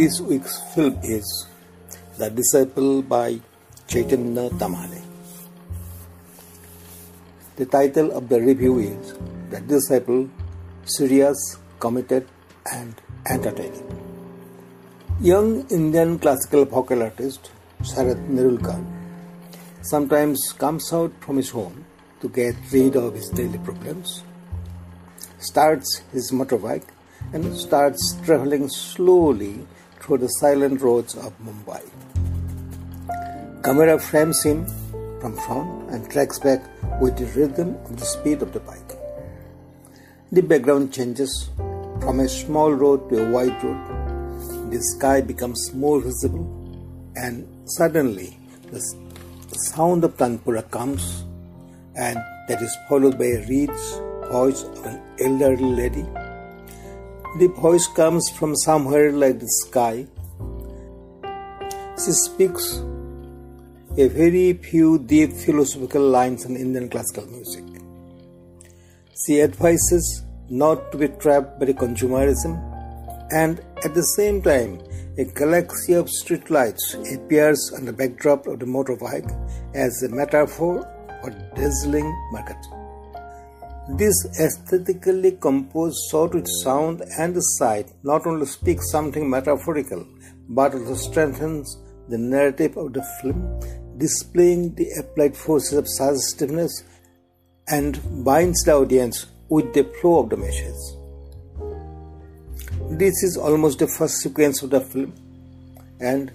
This week's film is The Disciple by Chaitanya Tamhane. The title of the review is The Disciple Serious, Committed, and Entertaining. Young Indian classical vocal artist Sarath Nerulkar sometimes comes out from his home to get rid of his daily problems, starts his motorbike, and starts traveling slowly through the silent roads of Mumbai. Camera frames him from front and tracks back with the rhythm of the speed of the bike. The background changes from a small road to a wide road. The sky becomes more visible, and suddenly the sound of Tanpura comes, and that is followed by a rich voice of an elderly lady the voice comes from somewhere like the sky. She speaks a very few deep philosophical lines in Indian classical music. She advises not to be trapped by consumerism, and at the same time, a galaxy of streetlights appears on the backdrop of the motorbike as a metaphor for dazzling marketing. This aesthetically composed shot sound and sight not only speaks something metaphorical but also strengthens the narrative of the film, displaying the applied forces of suggestiveness and binds the audience with the flow of the message. This is almost the first sequence of the film and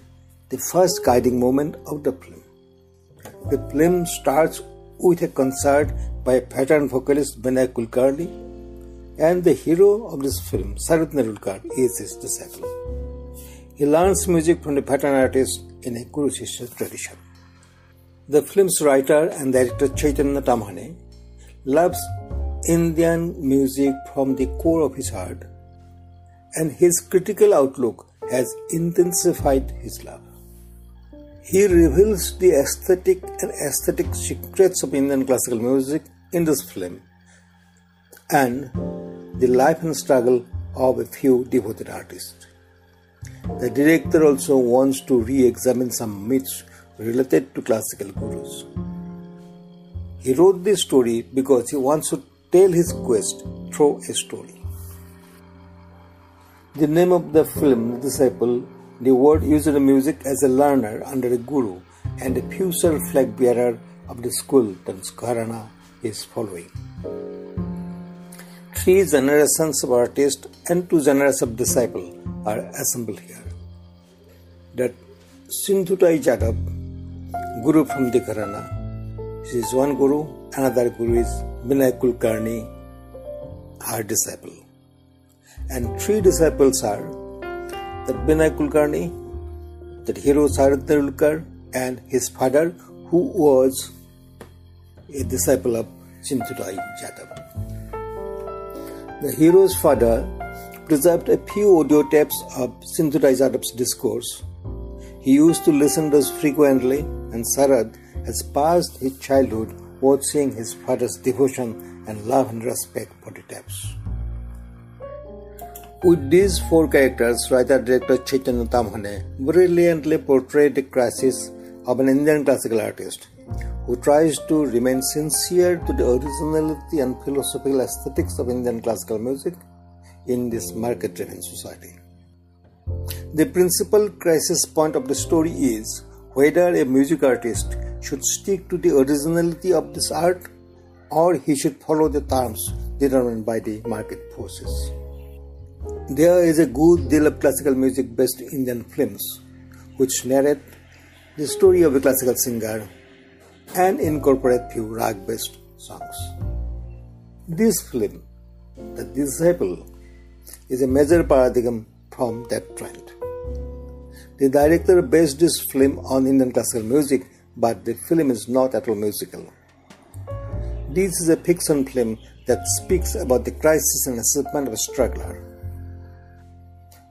the first guiding moment of the film. The film starts with a concert by veteran vocalist Vinay Kulkarni, and the hero of this film, Sarath Nerulkar, is his disciple. He learns music from the veteran artist in a Guru Shishya tradition. The film's writer and director Chaitanya Tamhane loves Indian music from the core of his heart, and his critical outlook has intensified his love. He reveals the aesthetic and aesthetic secrets of Indian classical music in this film and the life and struggle of a few devoted artists. The director also wants to re examine some myths related to classical gurus. He wrote this story because he wants to tell his quest through a story. The name of the film, Disciple, the word used music as a learner under a guru and a future flag bearer of the school that Gharana is following. Three generations of artists and two generations of disciples are assembled here. That Sindhutai Jadhav, Guru from the Gharana, she is one Guru, another Guru is Vinay Kulkarni, her disciple. And three disciples are that Vinay Kulkarni, that hero Sarath Nerulkar, and his father, who was a disciple of Sindhutai Jadhav. The hero's father preserved a few audio tapes of Sindhutai Jadhav's discourse. He used to listen to us frequently, and Sarath has passed his childhood watching his father's devotion and love and respect for the tapes. With these four characters, writer-director Chaitanya Tamhane brilliantly portrayed the crisis of an Indian classical artist who tries to remain sincere to the originality and philosophical aesthetics of Indian classical music in this market-driven society. The principal crisis point of the story is whether a music artist should stick to the originality of this art or he should follow the terms determined by the market forces. There is a good deal of classical music based Indian films which narrate the story of a classical singer and incorporate few rag based songs. This film, The Disciple, is a major paradigm from that trend. The director based this film on Indian classical music, but the film is not at all musical. This is a fiction film that speaks about the crisis and achievement of a struggler.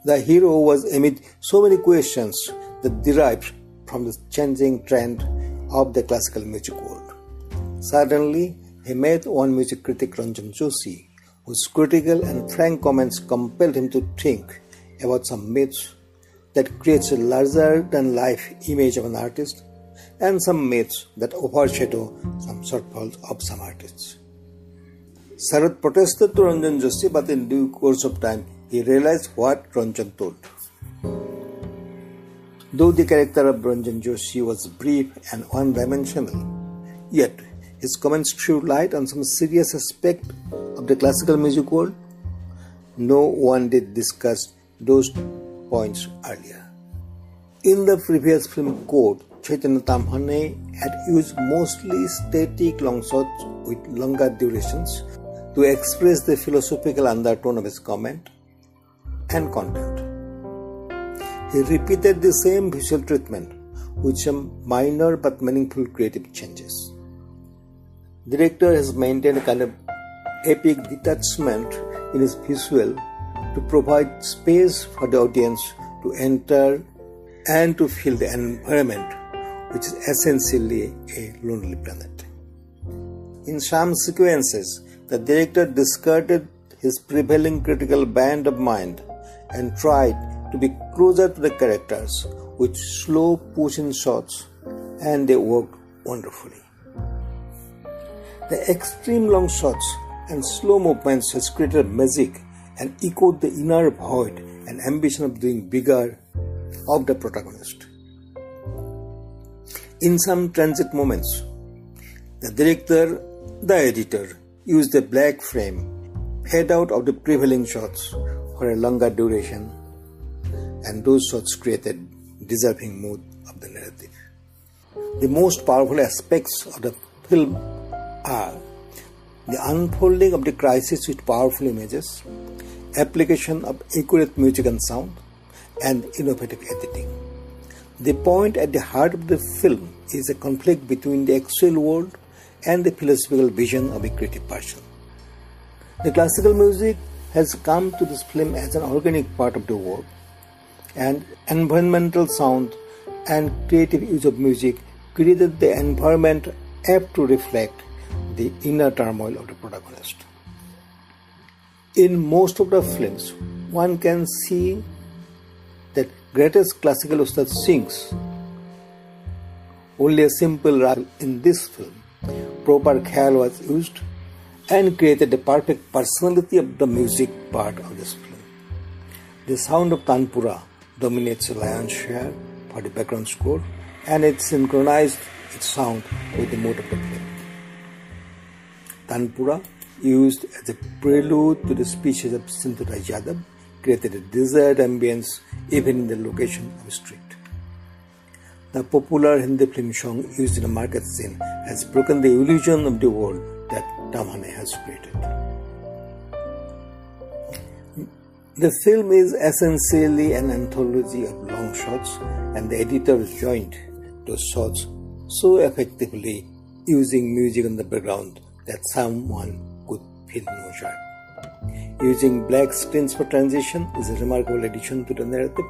The hero was amid so many questions that derived from the changing trend of the classical music world. Suddenly, he met one music critic Ranjan Joshi, whose critical and frank comments compelled him to think about some myths that creates a larger than life image of an artist, and some myths that overshadow some shortfalls of some artists. Sarath protested to Ranjan Joshi, but in due course of time, he realized what Ranjan told. Though the character of Ranjan Joshi was brief and one dimensional, yet his comments threw light on some serious aspect of the classical music world. No one did discuss those points earlier. In the previous film Court, Chaitanya Tamhane had used mostly static long shots with longer durations to express the philosophical undertone of his comment and content. He repeated the same visual treatment with some minor but meaningful creative changes. The director has maintained a kind of epic detachment in his visual to provide space for the audience to enter and to feel the environment, which is essentially a lonely planet. In some sequences, the director discarded his prevailing critical band of mind and tried to be closer to the characters with slow pushing shots, and they worked wonderfully. The extreme long shots and slow movements has created magic and echoed the inner void and ambition of doing bigger of the protagonist. In some transit moments, the director, the editor, used the black frame, fade out of the prevailing shots for a longer duration, and those shots created deserving mood of the narrative. The most powerful aspects of the film are the unfolding of the crisis with powerful images, application of accurate music and sound, and innovative editing. The point at the heart of the film is a conflict between the actual world and the philosophical vision of a creative person. The classical music has come to this film as an organic part of the work, and environmental sound and creative use of music created the environment apt to reflect the inner turmoil of the protagonist. In most of the films, one can see that greatest classical ustad sings. Only a simple rag in this film proper khayal was used and created the perfect personality of the music part of this film. The sound of Tanpura dominates the lion's share for the background score and it synchronized its sound with the mood of the film. Tanpura, used as a prelude to the speeches of Sindhutai Jadhav, created a desired ambience even in the location of a street. The popular Hindi film song used in the market scene has broken the illusion of the world that Tamhane has created. The film is essentially an anthology of long shots, and the editors joined those shots so effectively using music in the background that someone could feel no joy. Using black screens for transition is a remarkable addition to the narrative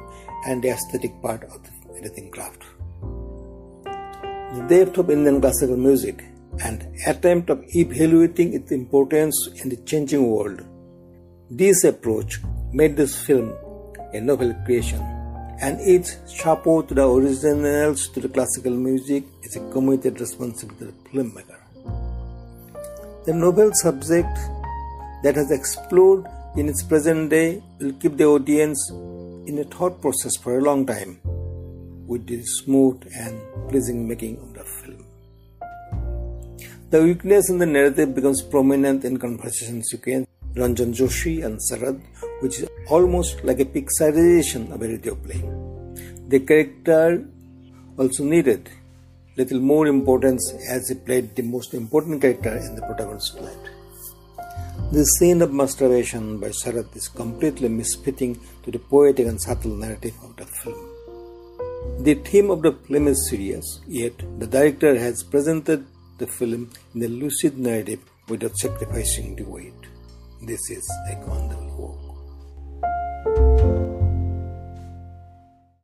and the aesthetic part of the editing craft the depth of Indian classical music and attempt of evaluating its importance in the changing world. This approach made this film a novel creation, and its chapeau to the originals to the classical music is a committed responsibility of the filmmaker. The novel subject that has explored in its present day will keep the audience in a thought process for a long time with the smooth and pleasing making of the film. The weakness in the narrative becomes prominent in conversation sequence Ranjan Joshi and Sarad, which is almost like a pixarization of a radio play. The character also needed little more importance as he played the most important character in the protagonist's life. The scene of masturbation by Sarath is completely misfitting to the poetic and subtle narrative of the film. The theme of the film is serious, yet the director has presented the film in a lucid narrative without sacrificing the weight. This is a commendable work.